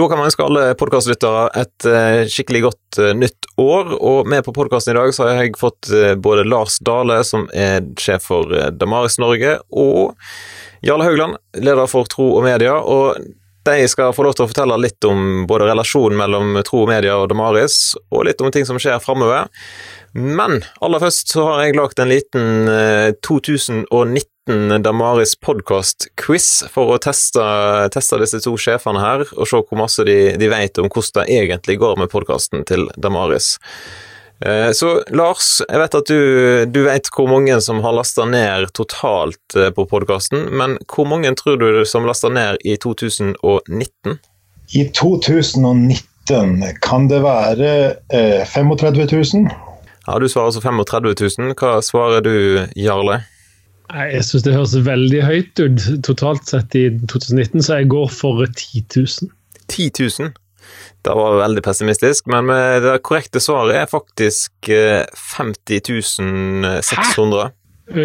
Da kan man ønske alle podkastlyttere et uh, skikkelig godt uh, nytt år. Og med på podkasten i dag så har jeg fått uh, både Lars Dale, som er sjef for Damaris Norge, og Jarle Haugland, leder for Tro og Media. og de skal få lov til å fortelle litt om både relasjonen mellom Tro Media og Damaris, og litt om ting som skjer framover. Men aller først så har jeg lagd en liten 2019 Damaris podkast-quiz for å teste, teste, disse to sjefene her, og se hvor masse de, de vet om hvordan det egentlig går med podkasten til Damaris. Eh, så Lars, jeg vet at du, du vet hvor mange som har lasta ned totalt eh, på podkasten, men hvor mange tror du som lasta ned i 2019? I 2019 kan det være eh, 35 000. Ja, Du svarer altså 35 000. Hva svarer du, Jarle? Jeg syns det høres veldig høyt ut totalt sett i 2019, så jeg går for 10 000. 10 000? Det var veldig pessimistisk, men det korrekte svaret er faktisk 50 eh, 600. Hæ?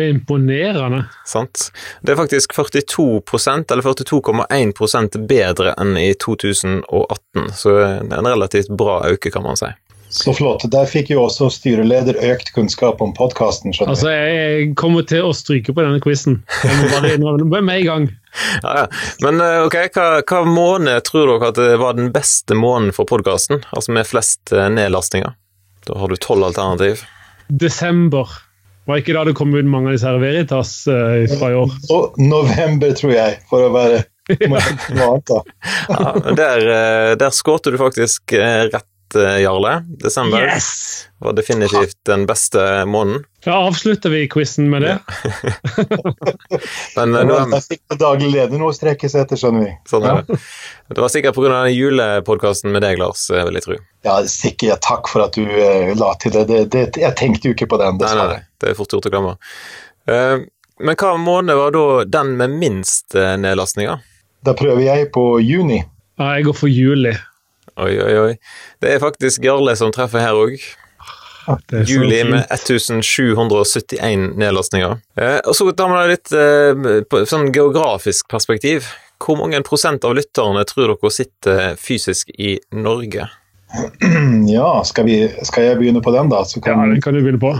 Imponerende. Sant. Det er faktisk 42% eller 42,1% bedre enn i 2018, så det er en relativt bra øke, kan man si. Så flott. Der fikk jo også styreleder økt kunnskap om podkasten. Altså, jeg kommer til å stryke på denne quizen. Jeg må bare innrømme med en gang. Ja, ja. Men eh, ok, hva, hva, måned tror dere at det var den beste måneden for podkasten? Altså med flest eh, nedlastinger? Da har du tolv alternativ. Desember. Var ikke da det kom ut mange av disse her Veritas uh, fra i år? November, tror jeg, for å være ja, der, der skårte du faktisk rett Jarle. Desember yes! var definitivt den beste måneden. Da avslutter vi quizen med det. Men, uh, nå, jeg fikk daglig leder nå å strekke seg etter, skjønner vi. Sånn er det. Det var sikkert pga. julepodkasten med deg, Lars, eh, vil jeg tro. Ja, sikkert. Takk for at du uh, la til det. Det, det. Jeg tenkte jo ikke på den, dessverre. Nei, nei, nei. Det er fort gjort å glemme. Uh, men hva måned var da den med minst nedlastninger? Da prøver jeg på juni. Ja, jeg går for juli. Oi, oi, oi. Det er faktisk Jarle som treffer her òg. Juli med 1771 nedlastninger. Eh, og så tar man det litt eh, på sånn geografisk perspektiv. Hvor mange prosent av lytterne tror dere sitter fysisk i Norge? Ja, skal, vi, skal jeg begynne på den, da? Så kan, ja, den kan du begynne på.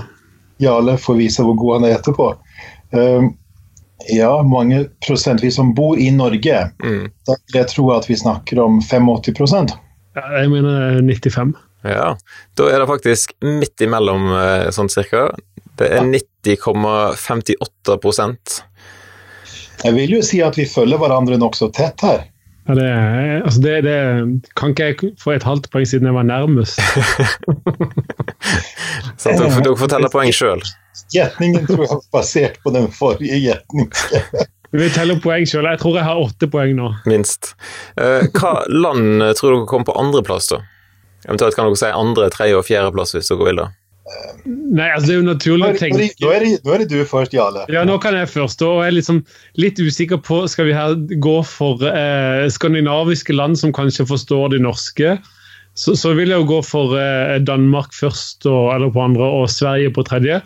Jarle får vise hvor god han er etterpå. Uh, ja, mange prosent. Vi som bor i Norge, mm. da jeg tror at vi snakker om 85 ja, jeg mener 95. Ja, da er det faktisk midt imellom eh, sånn cirka. Det er 90,58% Jeg vil jo si at vi følger hverandre nokså tett her. Ja, det, altså det, det, kan ikke jeg få et halvt poeng siden jeg var nærmest. Så dere, dere får telle poeng sjøl. Gjetningen tror jeg var basert på den forrige gjetningen. Vi teller poeng sjøl. Jeg tror jeg har åtte poeng nå. Minst. Eh, hva land tror dere kommer på andreplass, da? Eventuelt kan dere si andre, tredje og fjerdeplass hvis dere vil det. Nei, altså det er jo naturlig å tenke nå er, det, nå er det du først, Jarle. Ja, nå kan jeg først. Og jeg er liksom litt usikker på Skal vi her gå for eh, skandinaviske land som kanskje forstår de norske? Så, så vil jeg jo gå for eh, Danmark først, og, eller på andre, og Sverige på tredje.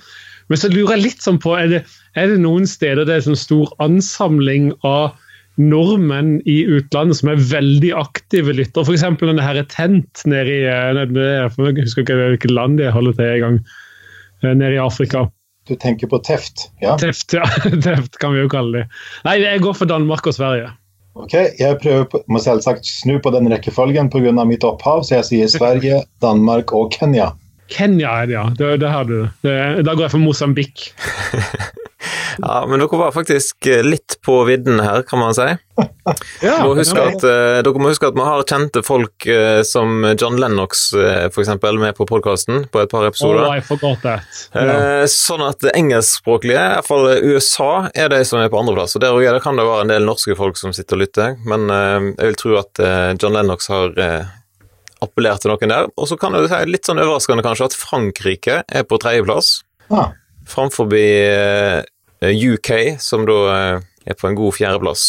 Men så lurer jeg litt sånn på er det, er det noen steder det er sånn stor ansamling av nordmenn i utlandet som er veldig aktive lyttere? F.eks. denne her Tent nede i eh, Jeg husker ikke hvilket land de holder til i gang, nede i Afrika. Du tenker på Teft? Ja. Teft, ja. Teft kan vi jo kalle det. Nei, jeg går for Danmark og Sverige. Ok, Jeg prøver på, må selvsagt snu på den rekkefølgen pga. mitt opphav, så jeg sier Sverige, Danmark og Kenya. Kenya er det, ja. Det, det har du. Det, da går jeg for Mosambik. ja, men dere var faktisk eh, litt på vidden her, kan man si. ja, må at, uh, dere må huske at vi har kjente folk uh, som John Lennox f.eks. med på podkasten på et par episoder. Oh, I forgot that. Uh, sånn at det engelskspråklige, iallfall USA, er de som er på andreplass. Og der, òg kan det være en del norske folk som sitter og lytter, men jeg vil tro at John Lennox har appellert til noen der. Og så kan det si litt sånn overraskende kanskje at Frankrike er på tredjeplass. Ah. Framfor eh, UK, som da eh, er på en god fjerdeplass.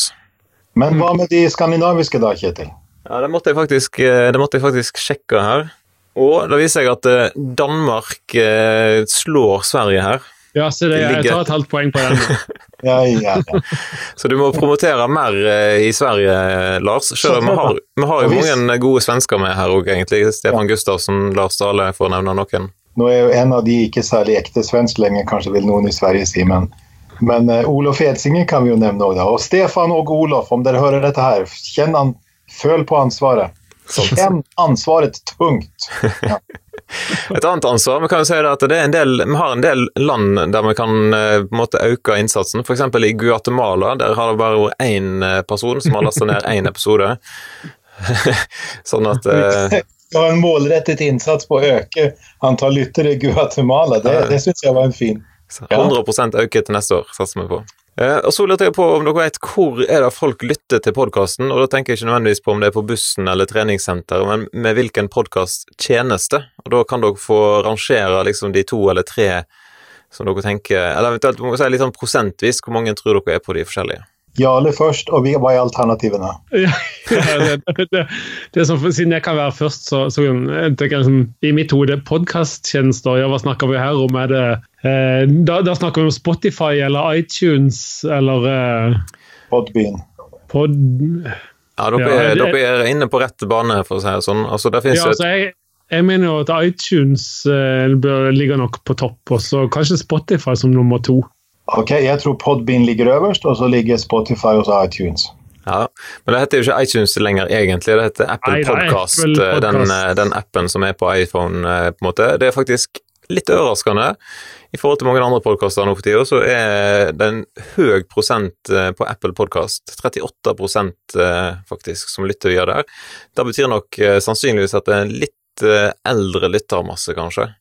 Men hva med de skandinaviske da, Kjetil? Ja, Det måtte jeg faktisk, eh, det måtte jeg faktisk sjekke her. Og da viser jeg at Danmark slår Sverige her. Ja, så det, jeg tar et halvt poeng på den. Ja, ja, ja. Så du må promotere mer eh, i Sverige, Lars. Selv vi har, vi har jo mange gode svensker med her òg, egentlig. Stefan Gustavsen, Lars Dale, for å nevne noen. Nå er jo en av de ikke særlig ekte svensk lenger, kanskje vil noen i Sverige si, men, men uh, Olof Edsinger kan vi jo nevne òg. Og Stefan og Olof, om dere hører dette her, kjenn han, føl på ansvaret. Kjenn ansvaret tungt. Ja. Et annet ansvar, vi kan jo si at det er en del, vi har en del land der vi kan eh, på en måte øke innsatsen. F.eks. i Guatemala, der har det bare vært én person som har lasta ned én episode. sånn at eh, har en målrettet innsats på å øke antall lyttere i Guatemala. Det, det syns jeg var en fin. 100 øke til neste år, satser vi på. Eh, og så lurte jeg på om dere vet hvor er det folk lytter til podkasten, og da tenker jeg ikke nødvendigvis på om det er på bussen eller treningssenter, men med hvilken podkasttjeneste. Og da kan dere få rangere liksom de to eller tre som dere tenker Eller eventuelt må si litt sånn prosentvis, hvor mange tror dere er på de forskjellige? Jarle først, og hva er alternativene? Ja, det, det, det, det som, siden jeg kan være først, så, så tenker jeg liksom, i mitt hode podkasttjenester. Ja, hva snakker vi her om? Er det, eh, da, da, snakker vi om Spotify eller iTunes eller eh, Podbean. Pod... Ja, dere, ja, er, dere er inne på rett bane, for å si det sånn. Altså, det ja, altså, jeg, jeg mener jo at iTunes eh, bør ligge nok på topp, og så kanskje Spotify som nummer to. Ok, Jeg tror Podbean ligger øverst, og så ligger Spotify hos iTunes. Ja, Men det heter jo ikke iTunes lenger, egentlig. Det heter Apple Nei, Podcast, Apple Podcast. den, eh, den, appen som er på iPhone. Eh, på en måte. Det er faktisk litt overraskende. I forhold til mange andre podkaster nå for tida, så er det en høy prosent på Apple Podcast. 38% faktisk som lytter via der. Det betyr nok sannsynligvis at det er en litt eldre lyttermasse, kanskje.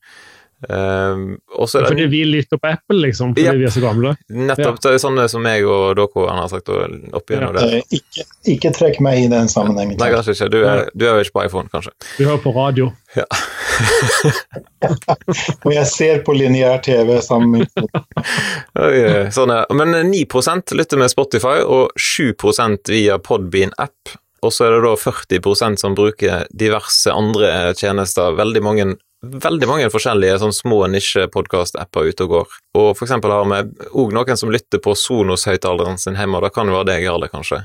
Um, også, fordi vi lytter på Apple, liksom? Fordi ja, vi er så gamle? Nettopp. Ja. Det er sånne som meg og dere har sagt opp igjennom ja. det. Ikke, ikke, trekk meg i den sammenhengen. Nei, kanskje ikke. Du er, du er jo ikke på iPhone, kanskje? Du hører på radio. Ja. og jeg ser på lineær TV sammen med sånn Men 9% lytter med Spotify, og 7% via Podbean-app. Og så er det da 40% som bruker diverse andre tjenester. Veldig mange veldig mange forskjellige sånn små nisjepodkast-apper ute og går. Og for eksempel har vi òg noen som lytter på Sonos-høyttaleren sin hjemme, og det kan jo være deg, Jarle, kanskje?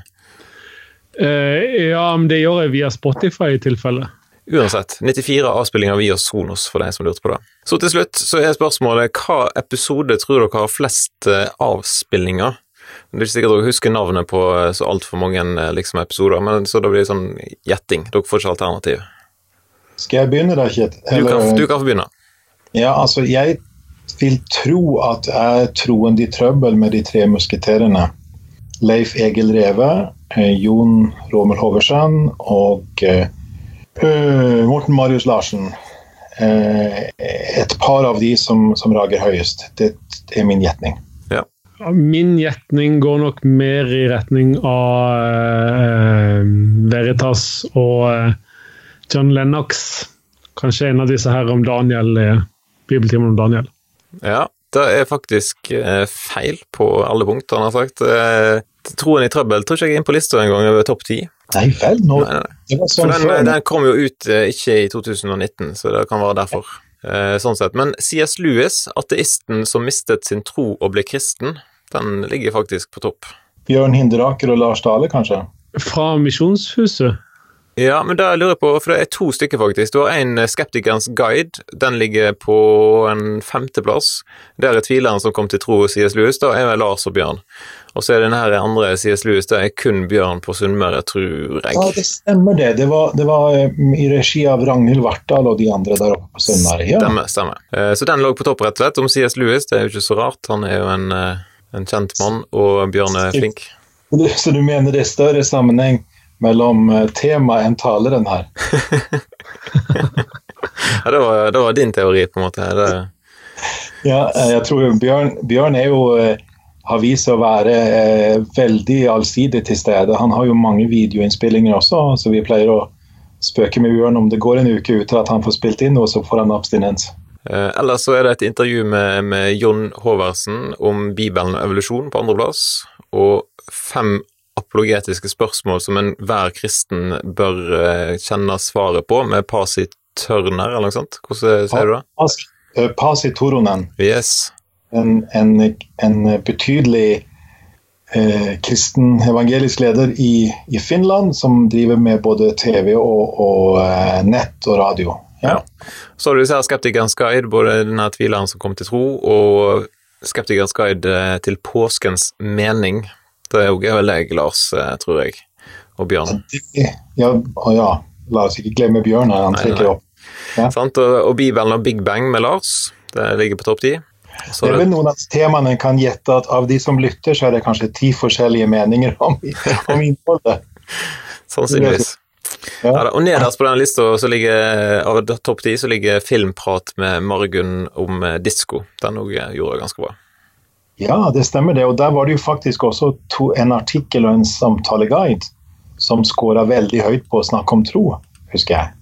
Uh, ja, men det gjør jeg via Spotify i tilfelle. Uansett, 94 avspillinger via Sonos, for deg som lurte på det. Så til slutt så er spørsmålet hva episode tror dere har flest eh, avspillinger? Det er ikke sikkert dere husker navnet på eh, så altfor mange liksom, episoder, men så da blir det sånn gjetting. Dere får ikke alternativ. Skal jeg begynne da, Kjet? Du kan, du kan få begynne. Ja, altså, jeg vil tro at jeg er troende i trøbbel med de tre musketerene. Leif Egil Reve, eh, Jon Romel Hoversen og uh, Morten Marius Larsen. Uh, et par av de som, som rager høyest. Det er min gjetning. Ja. Min gjetning går nok mer i retning av uh, Veritas og John Lennox. Kanskje en av disse her om Daniel, bibeltimen om Daniel. Ja, det er faktisk eh, feil på alle punkter, han har sagt. Eh, troen i trøbbel tror ikke jeg er inne på lista engang over topp ti. Nei vel, nå nei, nei. Sånn den, den, kom jo ut eh, ikke i 2019, så det kan være derfor. Sånn sett. Men C.S. Lewis, ateisten som mistet sin tro og ble kristen, den ligger faktisk på topp. Bjørn Hinderaker og Lars Dale, kanskje? Fra Misjonshuset? Ja, men da lurer jeg på, for det er to stykker, faktisk. Du har en eh, Skeptikerens guide. Den ligger på en femteplass. Der er tvileren som kom til tro hos C.S. Lewis. Da er det Lars og Bjørn. Og så er den her andre C.S. Lewis, det er kun Bjørn på Sunnmøre, tror jeg. Ja, det stemmer det. Det var, det var eh, i regi av Ragnhild Vartdal og de andre der oppe på Sunnmøre. Ja. Stemmer, stemmer. Eh, så den lå på topp, rett og slett. Om C.S. Lewis, det er jo ikke så rart. Han er jo en, en kjent mann, og Bjørn er flink. Så du mener det er større sammenheng mellom eh, temaet enn taleren her. ja, det var, det var, din teori, på en måte. Det... Ja, eh, jeg tror Bjørn, Bjørn jo eh, har vist seg å være eh, veldig allsidig til stede. Han har jo mange videoinnspillinger også, så vi pleier å spøke med Bjørn om det går en uke uten at han får spilt inn noe, så får han abstinens. Eh, ellers så er det et intervju med, med Jon Håvardsen om Bibelen og evolusjon på andreplass, og fem apologetiske spørsmål som enhver kristen bør uh, kjenne svaret på, med Pasi Tørner, eller noe sånt? Hvordan sier du det? Pas, uh, Pasi Toronen. Yes. En, en, en betydelig eh, kristen evangelisk leder i, i, Finland, som driver med både TV og, og eh, nett og radio. Ja. ja. Så har du disse Skeptikernes guide, både denne tvileren som kom til tro, og Skeptikernes guide eh, til påskens mening. Det er jo vel deg, Lars, eh, tror jeg, og Bjørn. Ja, ja. La oss ikke glemme Bjørn her, han trekker opp. Ja. Og, og Bibelen og Big Bang med Lars, det ligger på topp ti. Så det er vel noen av temaene kan gjette at av de som lytter, så er det kanskje ti forskjellige meninger om, om innholdet. Sannsynligvis. Ja. Ja, og nederst på den lista av topp ti så ligger filmprat med Margunn om eh, disko. Den òg eh, gjorde det ganske bra. Ja, det stemmer det. Og der var det jo faktisk også to, en artikkel og en samtaleguide som skåra veldig høyt på å snakke om tro, husker jeg.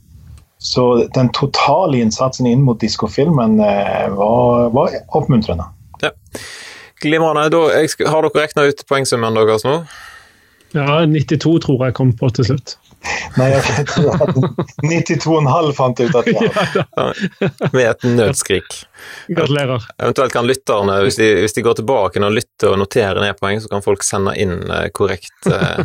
Så den totale innsatsen inn mot diskofilmen eh, var, var, oppmuntrende. Ja. Glimrende. Da, har dere regna ut poengsummen deres nå? Ja, 92 tror jeg kom på til slutt. Nei, jeg tror 92,5 fant jeg ut at jeg hadde. Ja, med et nødskrik. Gratulerer. Eventuelt kan lytterne, hvis de, hvis de går tilbake og lytter og noterer ned poeng, så kan folk sende inn eh, korrekt eh...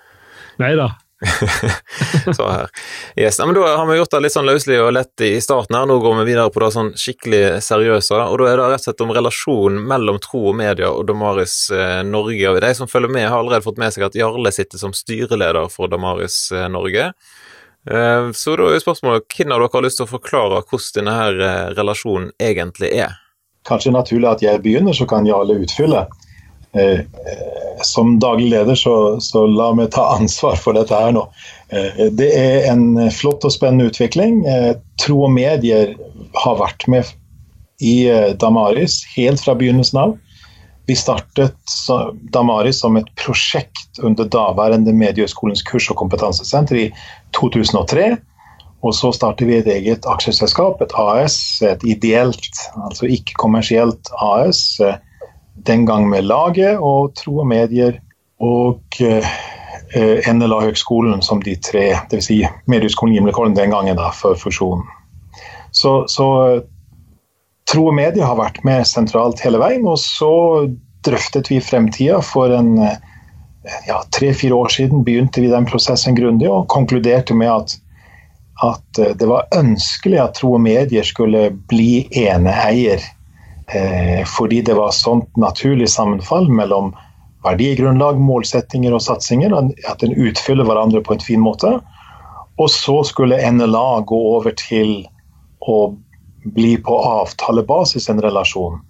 Nei da. så her. Yes. Ja, men da har vi gjort det litt sånn løselig og lett i starten her. Nå går vi videre på det sånn skikkelig seriøse. Og da er det rett og slett om relasjonen mellom tro og media og Damaris eh, Norge. Og de som følger med, har allerede fått med seg at Jarle sitter som styreleder for Damaris eh, Norge. Eh, så da er spørsmålet hvem av dere har lyst til å forklare hvordan denne her eh, relasjonen egentlig er? Kanskje naturlig at jeg begynner, så kan Jarle utfylle. Eh, som daglig leder, så, så, la meg ta ansvar for dette her nå. Eh, det er en flott og spennende utvikling. Eh, tro og medier har vært med i Damaris helt fra begynnelsen av. Vi startet Damaris som et prosjekt under daværende Mediehøgskolens kurs- og kompetansesenter i 2003. Og så startet vi et eget aksjeselskap, et AS, et ideelt, altså ikke-kommersielt AS den gang med laget og Tro og Medier og eh, NLA Høgskolen som de tre, dvs. Si Mediehøgskolen Gimlekollen den gangen da, for fusjonen. Så, så Tro og Medier har vært med sentralt hele veien, og så drøftet vi fremtida for en ja, tre-fire år siden begynte vi den prosessen grundig og konkluderte med at, at det var ønskelig at Tro og Medier skulle bli eneeier Eh, fordi det var sånt naturlig sammenfall mellom verdigrunnlag, målsettinger og satsinger. At en utfyller hverandre på en fin måte. Og så skulle NLA gå over til å bli på avtalebasis en relasjon.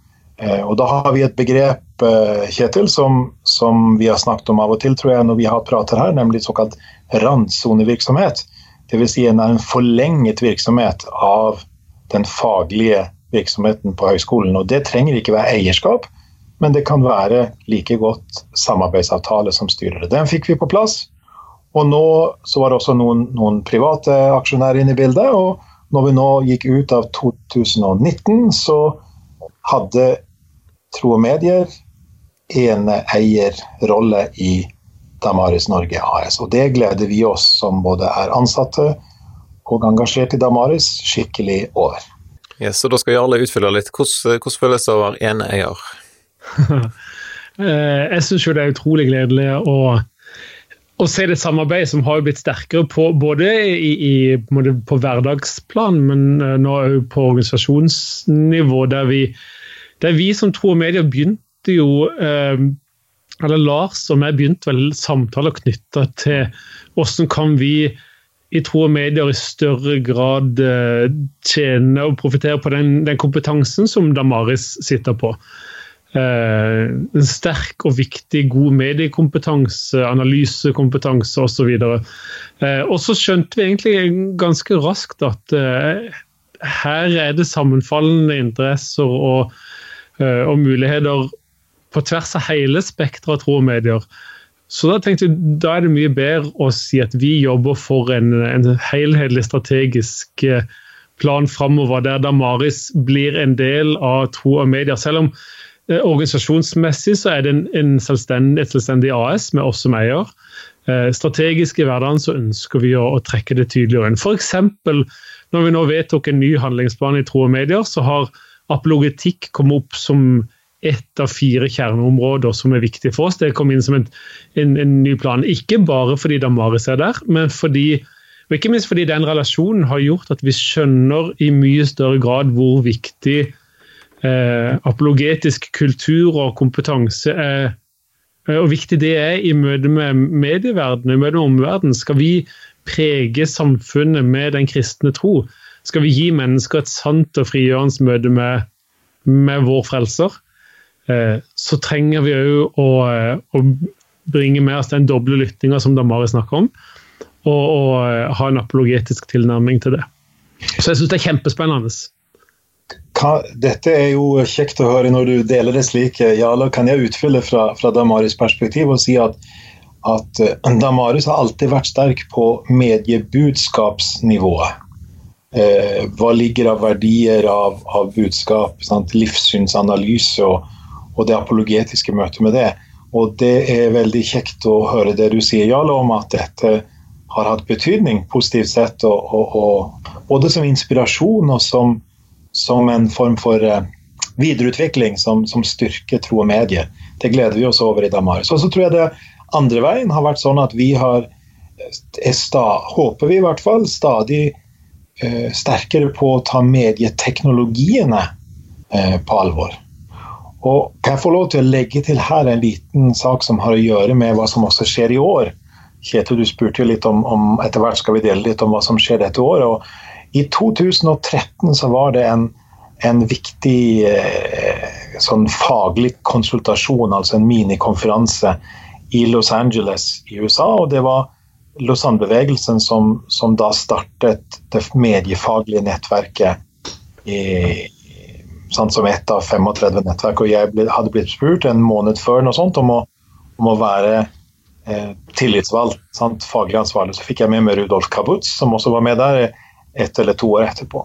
Eh, og da har vi et begrep, eh, Kjetil, som, som, vi har snakket om av og til tror jeg, når vi har prater her, nemlig såkalt randsonevirksomhet. Dvs. Si en forlenget virksomhet av den faglige virksomheten på høyskolen. Og det trenger ikke være eierskap, men det kan være like godt samarbeidsavtale som styrer det. Den fikk vi på plass. Og nå så var det også noen, noen private aksjonærer inne i bildet. Og når vi nå gikk ut av 2019, så hadde Tro og Medier eneeierrolle i Damaris Norge AS. Og det gleder vi oss som både er ansatte og engasjert i Damaris, skikkelig over. Yes, så da skal Jarle utfylle litt. Hvordan, hvordan føles det å være eneeier? Eh, jeg syns jo det er utrolig gledelig å, å se det samarbeidet som har blitt sterkere på, både i, i, på hverdagsplan, men eh, nå òg på organisasjonsnivå, der vi, der vi som Tro og Medier begynte jo eh, eller Lars og jeg begynte vel samtaler knytta til hvordan kan vi i tror medier i større grad tjener og profitterer på den, den, kompetansen som Damaris sitter på. Eh, en sterk og viktig, god mediekompetanse, analysekompetanse osv. Og, uh, og så skjønte vi egentlig ganske raskt at eh, her er det sammenfallende interesser og, og muligheter på tvers av hele spekteret av tro og medier. Så da tenkte jeg, da er det mye bedre å si at vi jobber for en, en helhetlig strategisk eh, plan framover, der Damaris blir en del av tro og medier. Selv om eh, organisasjonsmessig så er det en, en selvstendig, et selvstendig AS med oss som eier. Eh, strategisk i hverdagen så ønsker vi å, å trekke det tydeligere inn. F.eks. når vi nå vedtok en ny handlingsplan i tro og medier, så har apologetikk kommet opp som ett av fire kjerneområder som er viktig for oss. Det kom inn som en, en, en ny plan. Ikke bare fordi Damaris er der, men fordi, og ikke minst fordi den relasjonen har gjort at vi skjønner i mye større grad hvor viktig eh, apologetisk kultur og kompetanse er. Og viktig det er i møte med medieverdenen, i møte med omverdenen. Skal vi prege samfunnet med den kristne tro? Skal vi gi mennesker et sant og frigjørende møte med, med vår frelser? Eh, så trenger vi òg å, eh, å, bringe med oss den doble lyttinga som Damari snakker om, og, og, eh, ha en apologetisk tilnærming til det. Så jeg syns det er kjempespennende. dette er jo kjekt å høre når du deler det slik. Jarle, kan jeg utfylle fra, fra Damaris perspektiv og si at, at Damaris har alltid vært sterk på mediebudskapsnivået. Eh, hva ligger av verdier av, av budskap, sant? livssynsanalyse og, og det apologetiske møtet med det. Og det er veldig kjekt å høre det du sier, Jarle, om at dette har hatt betydning positivt sett. Og, og, og, både som inspirasjon og som, som en form for uh, videreutvikling som, som, styrker tro og medier. Det gleder vi oss over i Damaris. Og så tror jeg det andre veien har vært sånn at vi har, sta, håper vi i hvert fall, stadig uh, sterkere på å ta medieteknologiene uh, på alvor. Og kan jeg få lov til å legge til her en liten sak som har å gjøre med hva som også skjer i år? Kjetil, du spurte jo litt om, om Etter hvert skal vi dele litt om hva som skjer dette året. og I 2013 så var det en, en viktig eh, sånn faglig konsultasjon, altså en minikonferanse i Los Angeles i USA. og det var Lausanne-bevegelsen som, som, da startet det mediefaglige nettverket i, sant, som ett av 35 nettverk. Og jeg ble, hadde blitt spurt en måned før noe sånt om å, om å være eh, tillitsvalgt, sant, faglig ansvarlig. Så fikk jeg med meg Rudolf Kabutz, som også var med der ett eller to år etterpå.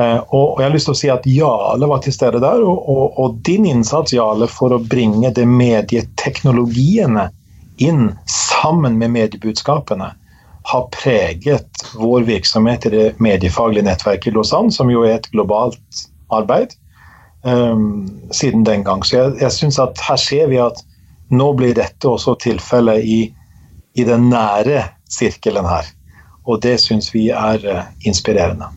Eh, og, og, jeg har lyst til å si at Jale var til stede der, og, og, og din innsats Jale, for å bringe det medieteknologiene inn sammen med mediebudskapene, har preget vår virksomhet i det mediefaglige nettverket i Lausanne, som jo er et globalt arbeid um, siden den gang. Så jeg, jeg syns at her ser vi at nå blir dette også tilfellet i, i den nære sirkelen her. Og det syns vi er uh, inspirerende.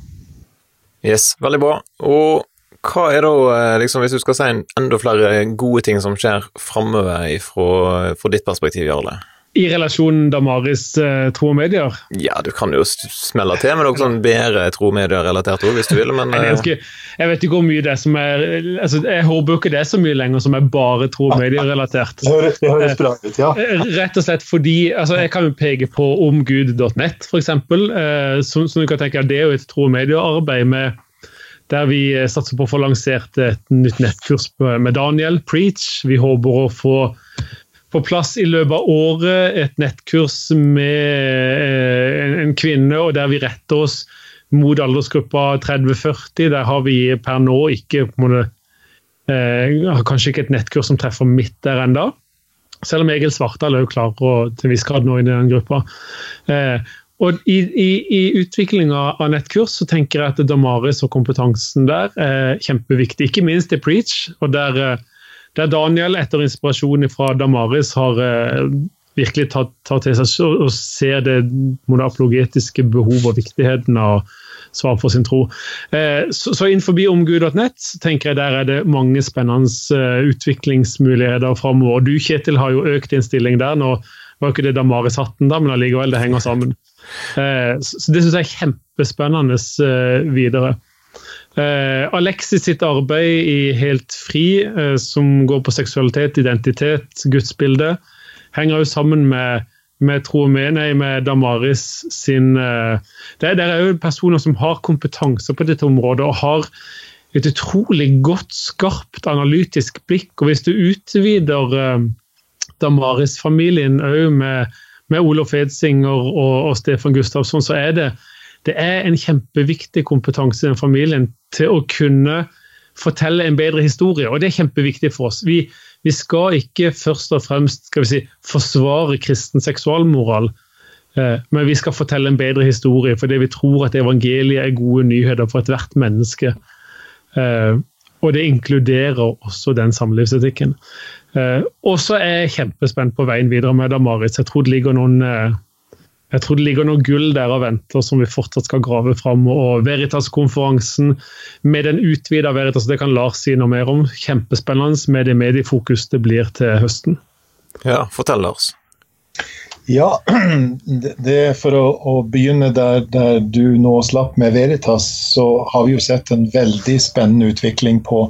Yes, veldig bra. Og hva er da, eh, liksom, hvis du skal si en enda flere gode ting som skjer framover fra ditt perspektiv, Jarle? I relasjonen Damaris eh, tro og medier? Ja, du kan jo smelle til med noe sånn bedre tro og medier-relatert òg, hvis du vil, men eh, jeg, vet ikke hvor mye det er som er altså, Jeg håper jo ikke det er så mye lenger som er bare tro og medier-relatert. Det høres bra ut, ja. Eh, rett og slett fordi altså, Jeg kan jo peke på omgud.net, f.eks., eh, som, som du kan tenke det er jo et tro og medier-arbeid med der vi satser på å få lansert et nytt nettkurs med Daniel, Preach. Vi håper å få på plass i løpet av året et nettkurs med eh, en kvinne, og der vi retter oss mot aldersgruppa 30-40. Der har vi per nå ikke måte, eh, Kanskje ikke et nettkurs som treffer midt der enda. Selv om Egil Svartdal er jo klar til en viss grad nå i den gruppa. Eh, og I, i, i utviklinga av nettkurs så tenker jeg at Damaris og kompetansen der er kjempeviktig. Ikke minst i Preach. og der eh, der Daniel, etter inspirasjon fra Damaris, har eh, virkelig tatt, tatt, til seg og ser det apologetiske behov og viktigheten av svar for sin tro. Eh, så, så innenfor omgud.nett tenker jeg der er det mange spennende uh, utviklingsmuligheter framover. Du Kjetil har jo økt din stilling der. Nå var ikke det Damaris hatten da, men allikevel, det henger sammen. Eh, så Det syns jeg er kjempespennende uh, videre. Uh, Alexis sitt arbeid i Helt fri, uh, som går på seksualitet, identitet, gudsbilde, henger jo sammen med, med tro og nei, med Damaris sin uh, det, det, er jo personer som har kompetanse på dette området og har et utrolig godt, skarpt analytisk blikk. og Hvis du utvider Damaris-familien òg med, med Olof Edsinger og, og Stefan Gustavsson, så er det det er en kjempeviktig kompetanse i den familien til å kunne fortelle en bedre historie, og det er kjempeviktig for oss. Vi, vi skal ikke først og fremst si, forsvare kristen seksualmoral, eh, men vi skal fortelle en bedre historie fordi vi tror at evangeliet er gode nyheter for ethvert menneske. Eh, og det inkluderer også den samlivsetikken. Og så er jeg kjempespent på veien videre med Damaris. Jeg tror det ligger noen jeg tror det ligger noe gull der og venter som vi fortsatt skal grave fram. Og Veritas-konferansen med den utvida Veritas, det kan Lars si noe mer om. Kjempespennende med det mediefokus det blir til høsten. Ja, fortell Lars. Ja, det er for å, å begynne der, der, du nå slapp med Veritas, så har vi jo sett en veldig spennende utvikling på,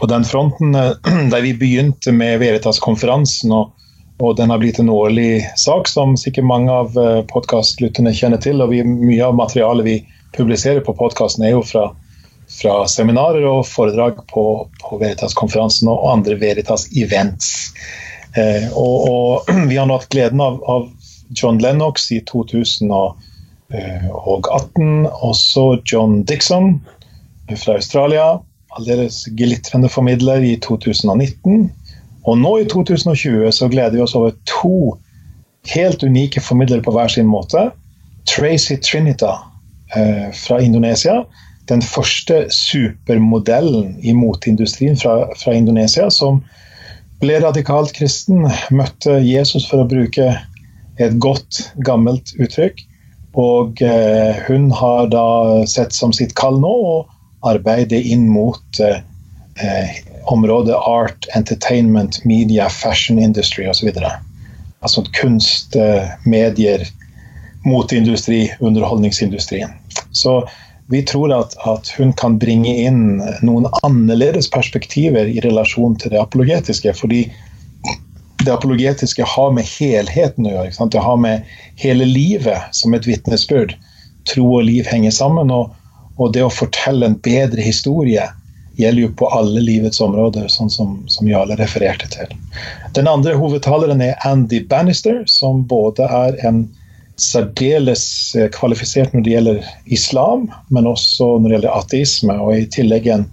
på den fronten. Der vi begynte med Veritas-konferansen. og og den har blitt en årlig sak, som sikkert mange av eh, podkastlytterne kjenner til. og vi, Mye av materialet vi publiserer på podkasten, er jo fra, fra, seminarer og foredrag på, på Veritas-konferansen og andre Veritas-events. Eh, og, og, vi har nå hatt gleden av, av, John Lennox i 2018, også John Dixon fra Australia. Aldeles glitrende formidler i 2019. Og nå i 2020 så gleder vi oss over to helt unike formidlere på hver sin måte. Tracy Trinita eh, fra Indonesia. Den første supermodellen i moteindustrien fra, fra, Indonesia som ble radikalt kristen, møtte Jesus for å bruke et godt, gammelt uttrykk. Og eh, hun har da sett som sitt kall nå å arbeide inn mot eh, eh området art, entertainment, media, fashion industry osv. Altså kunst, eh, medier, moteindustri, underholdningsindustrien. Så vi tror at, at, hun kan bringe inn noen annerledes perspektiver i relasjon til det apologetiske. Fordi det apologetiske har med helheten å gjøre. Det har med hele livet som et vitnesbyrd. Tro og liv henger sammen. Og, og det å fortelle en bedre historie gjelder jo på alle livets områder, sånn som, som Jarle refererte til. Den andre hovedtaleren er Andy Bannister, som både er en særdeles eh, kvalifisert når det gjelder islam, men også når det gjelder ateisme, og i tillegg en,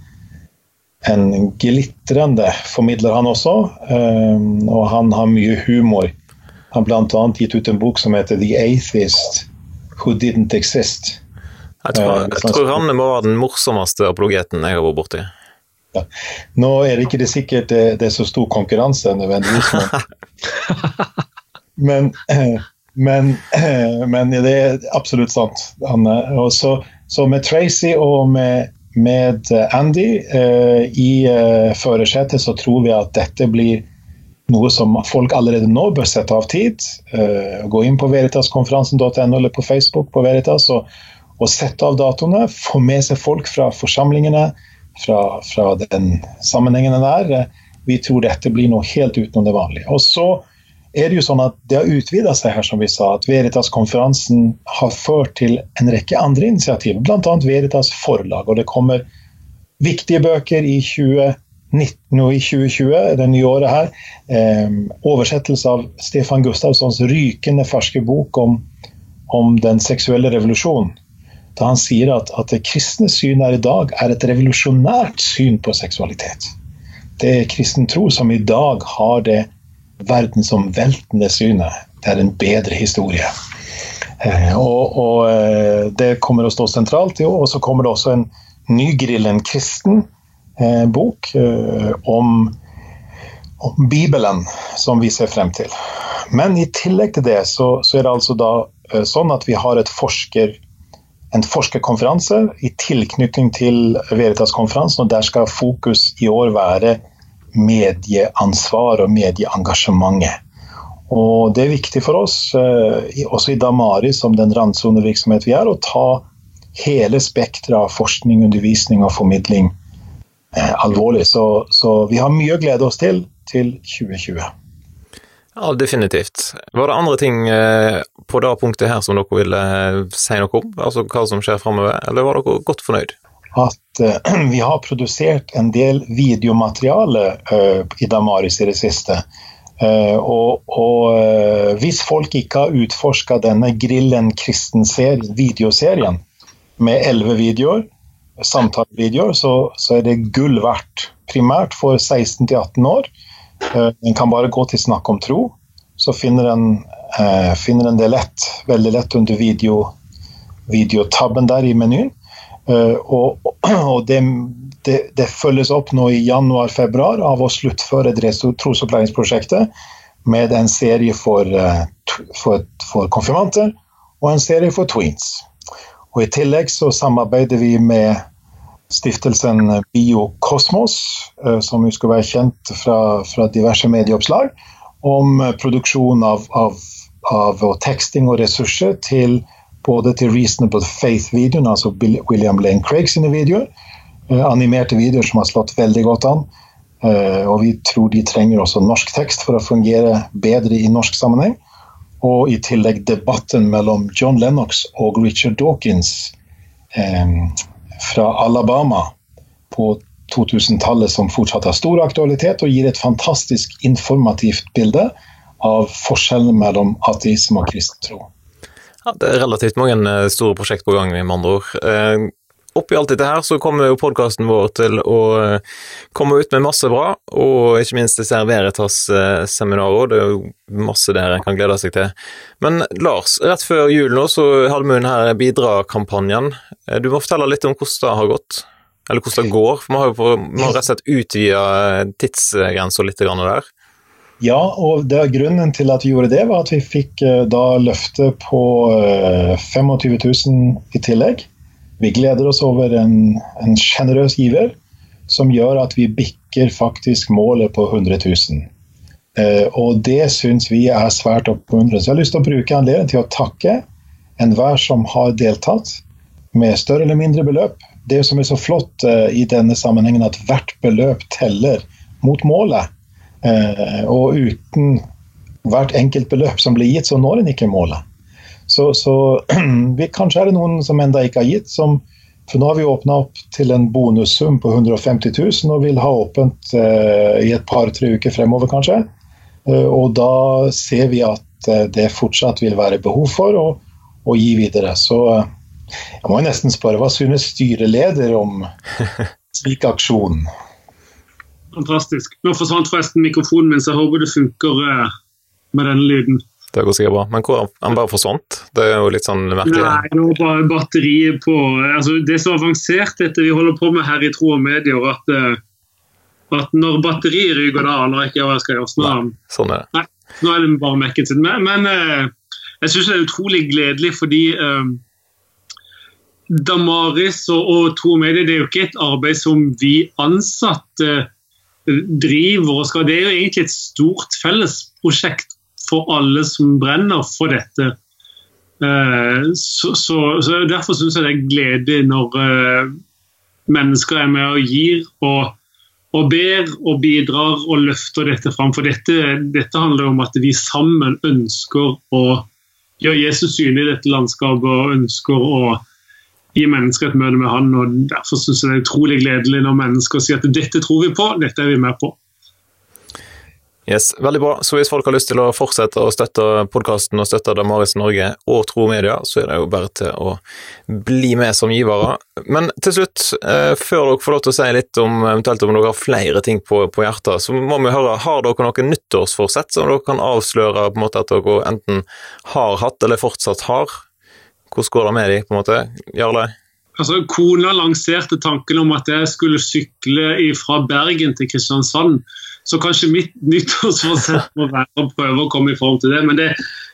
en glitrende formidler, han også. Um, og han har mye humor. Han har bl.a. gitt ut en bok som heter 'The Atheist Who Didn't Exist'. Jeg tror, eh, jeg tror han må være den morsomste apologeten jeg har vært borti. Ja. Nå er det ikke det sikkert det, det er så stor konkurranse nødvendigvis, men, men, men, det er absolutt sant. Så, så, med Tracy og med, med Andy uh, i uh, førersetet, så tror vi at dette blir noe som folk allerede nå bør sette av tid. Uh, gå inn på veritaskonferansen.no eller på Facebook på Veritas og, og sette av datoene. Få med seg folk fra forsamlingene, fra, fra den sammenhengen der. Vi tror dette blir noe helt utenom det vanlige. Og så er det jo sånn at det har utvida seg her, som vi sa. At Veritas-konferansen har ført til en rekke andre initiativ, bl.a. Veritas forlag. Og det kommer viktige bøker i 2019 og i 2020, det nye året her. Eh, oversettelse av Stefan Gustavssons rykende ferske bok om, om den seksuelle revolusjonen da han sier at, at det kristne synet i dag er et revolusjonært syn på seksualitet. Det er kristen tro som i dag har det verdensomveltende synet. Det er en bedre historie. Eh, og, og, eh, Det kommer å stå sentralt. Jo, og så kommer det også en nygrillen kristen eh, bok eh, om, om, Bibelen, som vi ser frem til. Men i tillegg til det så, så er det altså da eh, sånn at vi har et forsker en forskerkonferanse i tilknytning til Veritas-konferansen. og Der skal fokus i år være medieansvar og medieengasjementet. Og Det er viktig for oss, eh, også i Damari som den randsonevirksomhet vi er, å ta hele spekteret av forskning, undervisning og formidling eh, alvorlig. Så, så vi har mye å glede oss til til 2020. Ja, definitivt. Var det andre ting eh, på det punktet her som dere ville eh, si noe om? Altså hva som skjer framover, eller var dere godt fornøyd? At uh, vi har produsert en del videomateriale uh, i Damaris i det siste. Uh, og, og hvis folk ikke har utforska denne Grillen kristen videoserien med elleve videoer, samtalevideoer, så, så, er det gull verdt. Primært for 16 18 år. En kan bare gå til Snakk om tro, så finner en, eh, finner en det lett, veldig lett under video, videotabben der i menyen. Og, og det, det, det, følges opp nå i januar-februar av å sluttføre trosopplæringsprosjektet med en serie for, for, for konfirmanter og en serie for tweens. Og I tillegg så samarbeider vi med stiftelsen Biokosmos, som jo skal være kjent fra, fra diverse medieoppslag, om produksjon av, av, av teksting og ressurser til både til Reasonable Faith-videoen, altså William Lane Craig sine videoer. Eh, animerte videoer som har slått veldig godt an. Eh, og vi tror de trenger også norsk tekst for å fungere bedre i norsk sammenheng. Og i tillegg debatten mellom John Lennox og Richard Dawkins eh, fra Alabama på 2000-tallet som fortsatt har stor aktualitet og gir et fantastisk informativt bilde av forskjellen mellom ateisme og kristen tro. Ja, det er relativt mange eh, store prosjekt på gang, med andre ord. Eh, oppi alt dette her så kommer jo podkasten vår til å eh, komme ut med masse bra, og ikke minst disse Veritas-seminarer. Det er jo masse der en kan glede seg til. Men Lars, rett før jul nå så hadde vi denne Bidra-kampanjen. Du må fortelle litt om hvordan det har gått? Eller hvordan det går? For vi har jo vi har rett og slett utvida tidsgrensa litt der. Ja, og det, grunnen til at vi gjorde det, var at vi fikk da løfte på uh, 25 000 i tillegg. Vi gleder oss over en sjenerøs giver som gjør at vi bikker faktisk målet på 100 000. Eh, og det syns vi er svært oppmuntrende. Så jeg har lyst til å bruke anledningen til å takke enhver som har deltatt, med større eller mindre beløp. Det som er så flott eh, i denne sammenhengen, at hvert beløp teller mot målet. Eh, og uten hvert enkelt beløp som blir gitt, så når en ikke målet. Så, så vi, kanskje er det noen som enda ikke har gitt. Som, for nå har vi åpna opp til en bonussum på 150 000 og vil ha åpent eh, i et par-tre uker fremover, kanskje. Eh, og da ser vi at eh, det fortsatt vil være behov for å, å gi videre. Så eh, jeg må nesten spørre, hva synes styreleder om slik aksjon? Fantastisk. Nå forsvant forresten mikrofonen min, så jeg håper det funker med denne lyden. Det går sikkert bra. Men hvor han bare forsvant? Det er jo litt sånn merkelig. Nei, nå bare batteriet på altså Det er så avansert dette vi holder på med her i Tro og Medier, at, uh, at når batteriet ryker, da aner jeg ikke hva jeg skal gjøre. Nei, sånn er det. Nei, nå er det bare mekket sitt. Men, men uh, jeg syns det er utrolig gledelig fordi Damaris og, og Tro og Medier det er jo ikke et arbeid som vi ansatte driver og skal. Det er jo egentlig et stort fellesprosjekt for alle som brenner for dette. Eh, så, så, så Derfor syns jeg det er gledelig når eh, mennesker er med og gir og, og ber og bidrar og løfter dette fram. For dette, dette handler om at vi sammen ønsker å gjøre Jesus synlig i dette landskapet og ønsker å gi mennesker et møte med han. og Derfor synes jeg det er utrolig gledelig når mennesker sier at dette tror vi på, dette er vi med på. Yes, Veldig bra. Så hvis folk har lyst til å fortsette å støtte podkasten og støtte Damaris Norge og Tro Media, så er det jo bare til å bli med som givere. Men til slutt, eh, før dere får lov til å si litt om eventuelt om dere har flere ting på, på hjertet, så må vi høre, har dere noen nyttårsforsett som dere kan avsløre på en måte at dere enten har hatt eller fortsatt har? Hvordan går det med de, på en måte? Jarle? Altså, Kona lanserte tanken om at jeg skulle sykle fra Bergen til Kristiansand. Så kanskje mitt nyttårsforsett må være å prøve å komme i form til det. Men det,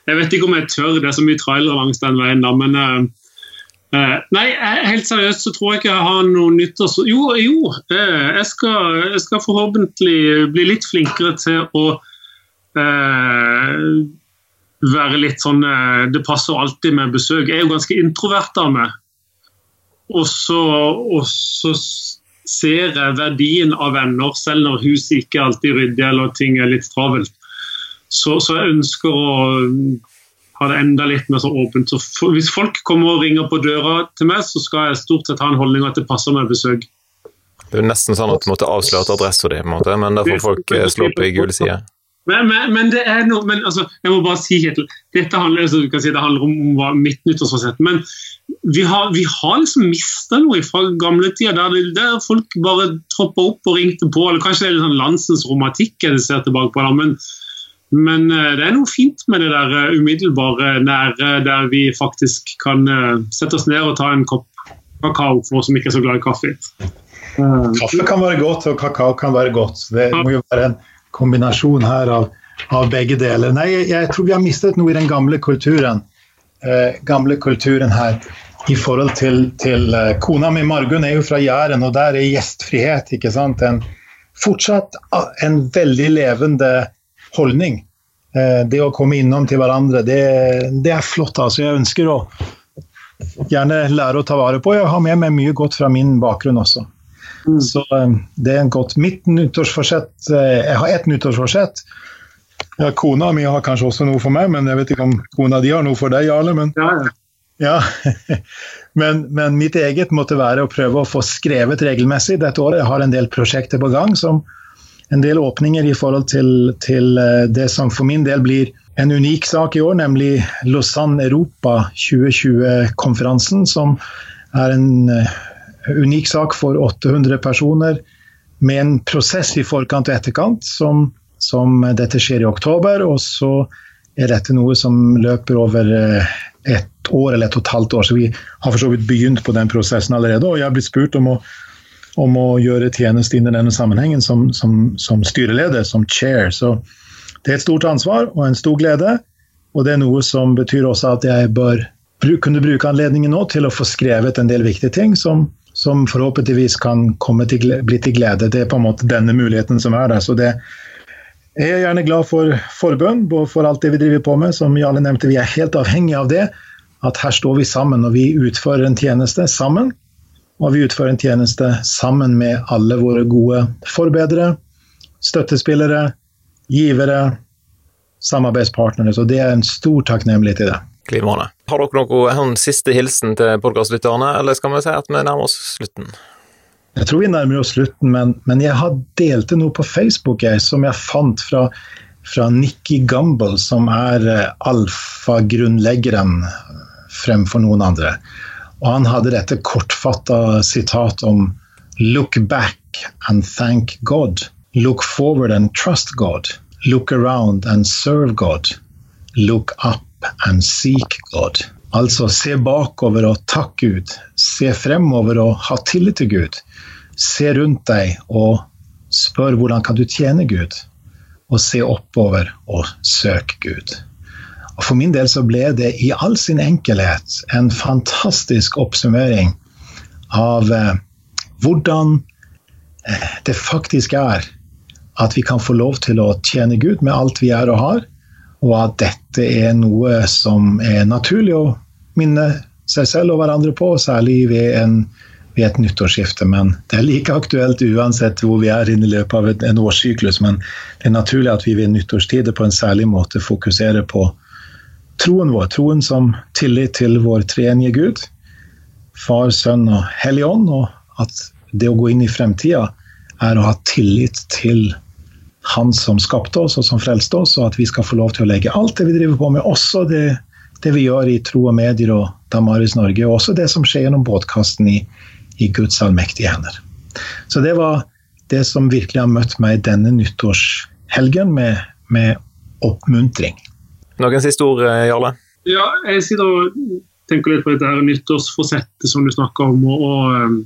jeg vet ikke om jeg tør, det er så mye trailere langs den veien. da, men uh, uh, Nei, helt seriøst så tror jeg ikke jeg har noe nyttårs... Jo, jo uh, jeg, skal, jeg, skal, forhåpentlig bli litt flinkere til å være litt sånn eh, Det passer alltid med besøk. Jeg er jo ganske introvert av meg. Og så, og så ser jeg verdien av venner, selv når huset ikke alltid er ryddig eller ting er litt travelt. Så, så, jeg ønsker å ha det enda litt mer så åpent. Så for, hvis folk kommer og ringer på døra til meg, så skal jeg stort sett ha en holdning at det passer med besøk. Det er jo nesten sånn at du måtte avsløre adressa di, men da får folk eh, slå opp i gule sider. Men, men, men, det er noe, men altså, jeg må bare si, Kjetil, dette handler, altså, si, det handler om, om mitt nyttårsforsett. Men vi har, vi har liksom mista noe fra gamle tider, der, der, folk bare troppa opp og ringte på. eller Kanskje det er litt sånn landsens romantikk jeg ser tilbake på. Da, men, men eh, det er noe fint med det der eh, umiddelbare nære, der vi faktisk kan uh, sette oss ned og ta en kopp kakao for oss som ikke er så glad i kaffe. Kaffe kan være godt, og kakao kan være godt. Det må jo være en kombinasjon her av, av begge deler. Nei, jeg, jeg, tror vi har mistet noe i den gamle kulturen. Eh, gamle kulturen her i forhold til, til uh, Kona mi Margunn er jo fra Jæren, og der er gjestfrihet. ikke sant? En, fortsatt en veldig levende holdning. Eh, det å komme innom til hverandre, det, det, er flott. altså. Jeg ønsker å gjerne lære å ta vare på. Jeg har med meg mye godt fra min bakgrunn også. Mm. Så um, det er en godt. Mitt nyttårsforsett Jeg har ett nyttårsforsett. Ja, kona mi har kanskje også noe for meg, men jeg vet ikke om kona di har noe for deg, Jarle. men... Ja, ja. Ja, men, men, mitt eget måtte være å prøve å få skrevet regelmessig dette året. Jeg har en del prosjekter på gang, som en del åpninger i forhold til, til eh, det som for min del blir en unik sak i år, nemlig Lausanne Europa 2020-konferansen, som er en eh, unik sak for 800 personer med en prosess i forkant og etterkant. som, som Dette skjer i oktober, og så er dette noe som løper over et år eller et og et halvt år. Så vi har for så vidt begynt på den prosessen allerede. Og jeg har blitt spurt om å, om å gjøre tjeneste innen denne sammenhengen som, som, som, styreleder, som chair. Så det er et stort ansvar og en stor glede. Og det er noe som betyr også at jeg bør kunne bruke anledningen nå til å få skrevet en del viktige ting som, som forhåpentligvis kan til, bli til glede. Det er på en måte denne muligheten som er der. Så det, jeg er gjerne glad for forbønn for alt det vi driver på med. Som Jarle nevnte, vi er helt avhengig av det. At her står vi sammen og vi utfører en tjeneste sammen. Og vi utfører en tjeneste sammen med alle våre gode forbedrere, støttespillere, givere, samarbeidspartnere. Så det er en stor takknemlighet i det. Glimrende. Har dere noen siste hilsen til podkastlytterne, eller skal vi si at vi nærmer oss slutten? Jeg tror vi nærmer oss slutten, men, men jeg har delt noe på Facebook jeg, som jeg fant fra, fra Nikki Gumbel, som er uh, alfagrunnleggeren fremfor noen andre. Og han hadde dette kortfatta sitat om Look back and thank God. Look forward and trust God. Look around and serve God. Look up and seek God. Altså se bakover og takk Gud. Se fremover og ha tillit til Gud. Se rundt deg og spør hvordan kan du tjene Gud. Og se oppover og søk Gud. Og For min del så ble det i all sin enkelhet en fantastisk oppsummering av eh, hvordan eh, det faktisk er at vi kan få lov til å tjene Gud med alt vi er og har, og at dette er noe som er naturlig å minne seg selv og hverandre på, særlig ved, en, ved et nyttårsskifte. Men det er like aktuelt uansett hvor vi er i løpet av en årssyklus. Men det er naturlig at vi ved nyttårstider på en særlig måte fokuserer på troen vår. Troen som tillit til vår treenige Gud, Far, Sønn og Hellig Ånd. Og at det å gå inn i fremtida er å ha tillit til han som skapte oss og som frelste oss, og at vi skal få lov til å legge alt det vi driver på med, også det, det vi gjør i Tro og Medier og Damaris Norge, og også det som skjer gjennom båtkasten i, i Guds allmektige hender. Så det var det som virkelig har møtt meg denne nyttårshelgen, med, med oppmuntring. Noen siste ord, eh, Jarle? Ja, jeg sitter og tenker litt på dette her nyttårsforsettet som du snakker om. og, og eh,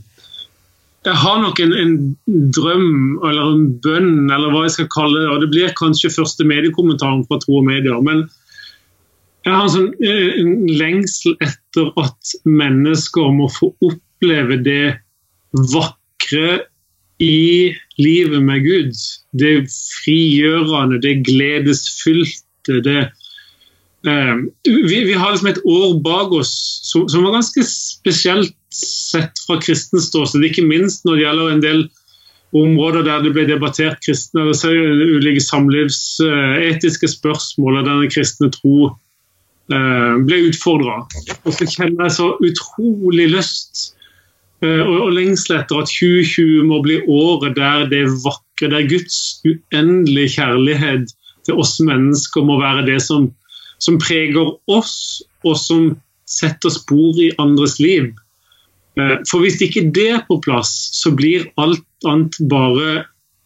jeg har nok en, en, drøm eller en bønn, eller hva jeg skal kalle det. og Det blir kanskje første mediekommentaren fra Tro og Medier. Men jeg har en, sånn, en lengsel etter at mennesker må få oppleve det vakre i livet med Gud. Det frigjørende, det gledesfylte. det eh, vi, vi, har liksom et år bak oss som, som var ganske spesielt sett fra kristens ståsted, ikke minst når det gjelder en del områder der det ble debattert kristne, altså ulike samlivsetiske spørsmål og denne kristne tro eh, ble utfordra. Og så kjenner jeg så utrolig lyst eh, og, og lengsel etter at 2020 må bli året der det vakre, der Guds uendelige kjærlighet til oss mennesker må være det som, som preger oss, og som setter spor i andres liv. Eh, for hvis ikke det er på plass, så blir alt annet bare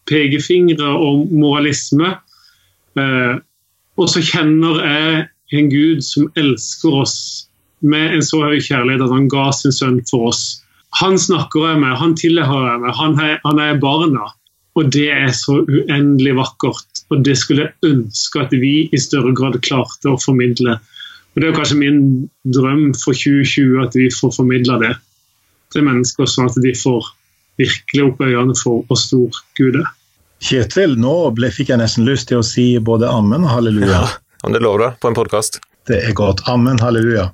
pekefingre og moralisme. Eh, og så kjenner jeg en Gud som elsker oss med en så høy kjærlighet at han ga sin sønn for oss. Han snakker jeg med, han tilhører jeg med, han er, han er barna. Og det er så uendelig vakkert. Og det skulle jeg ønske at vi i større grad klarte å formidle. Og Det er kanskje min drøm for 2020 at vi får formidla det til mennesker, sånn at de får virkelig opp øynene for hvor stor Gud er. Kjetil, nå ble, fikk jeg nesten lyst til å si både ammen og halleluja. Ja, om det lover du på en podkast. Det er godt. Amen, halleluja.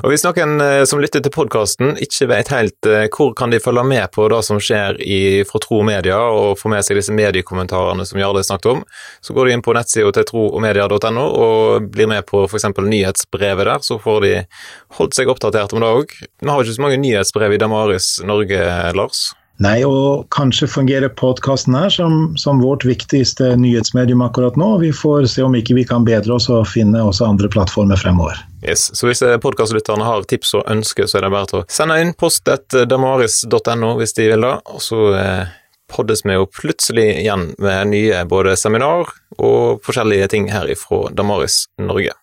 Og Hvis noen eh, som lytter til podkasten ikke vet helt eh, hvor kan de følge med på det som skjer i fra Tro og Media, og få med seg disse mediekommentarene som Jarle snakket om, så går de inn på nettsida til troogmedia.no og blir med på f.eks. nyhetsbrevet der, så får de holdt seg oppdatert om det òg. Vi har ikke så mange nyhetsbrev i Damaris Norge, Lars? Nei, og kanskje fungerer podkasten her som, som, vårt viktigste nyhetsmedium akkurat nå. Vi får se om ikke vi kan bedre oss og finne også andre plattformer fremover. Yes, Så hvis podkastlytterne har tips og ønsker, så er det bare å sende inn post etter damaris.no hvis de vil da, og så eh, poddes vi jo plutselig igjen med nye både seminar og forskjellige ting her ifra Damaris Norge.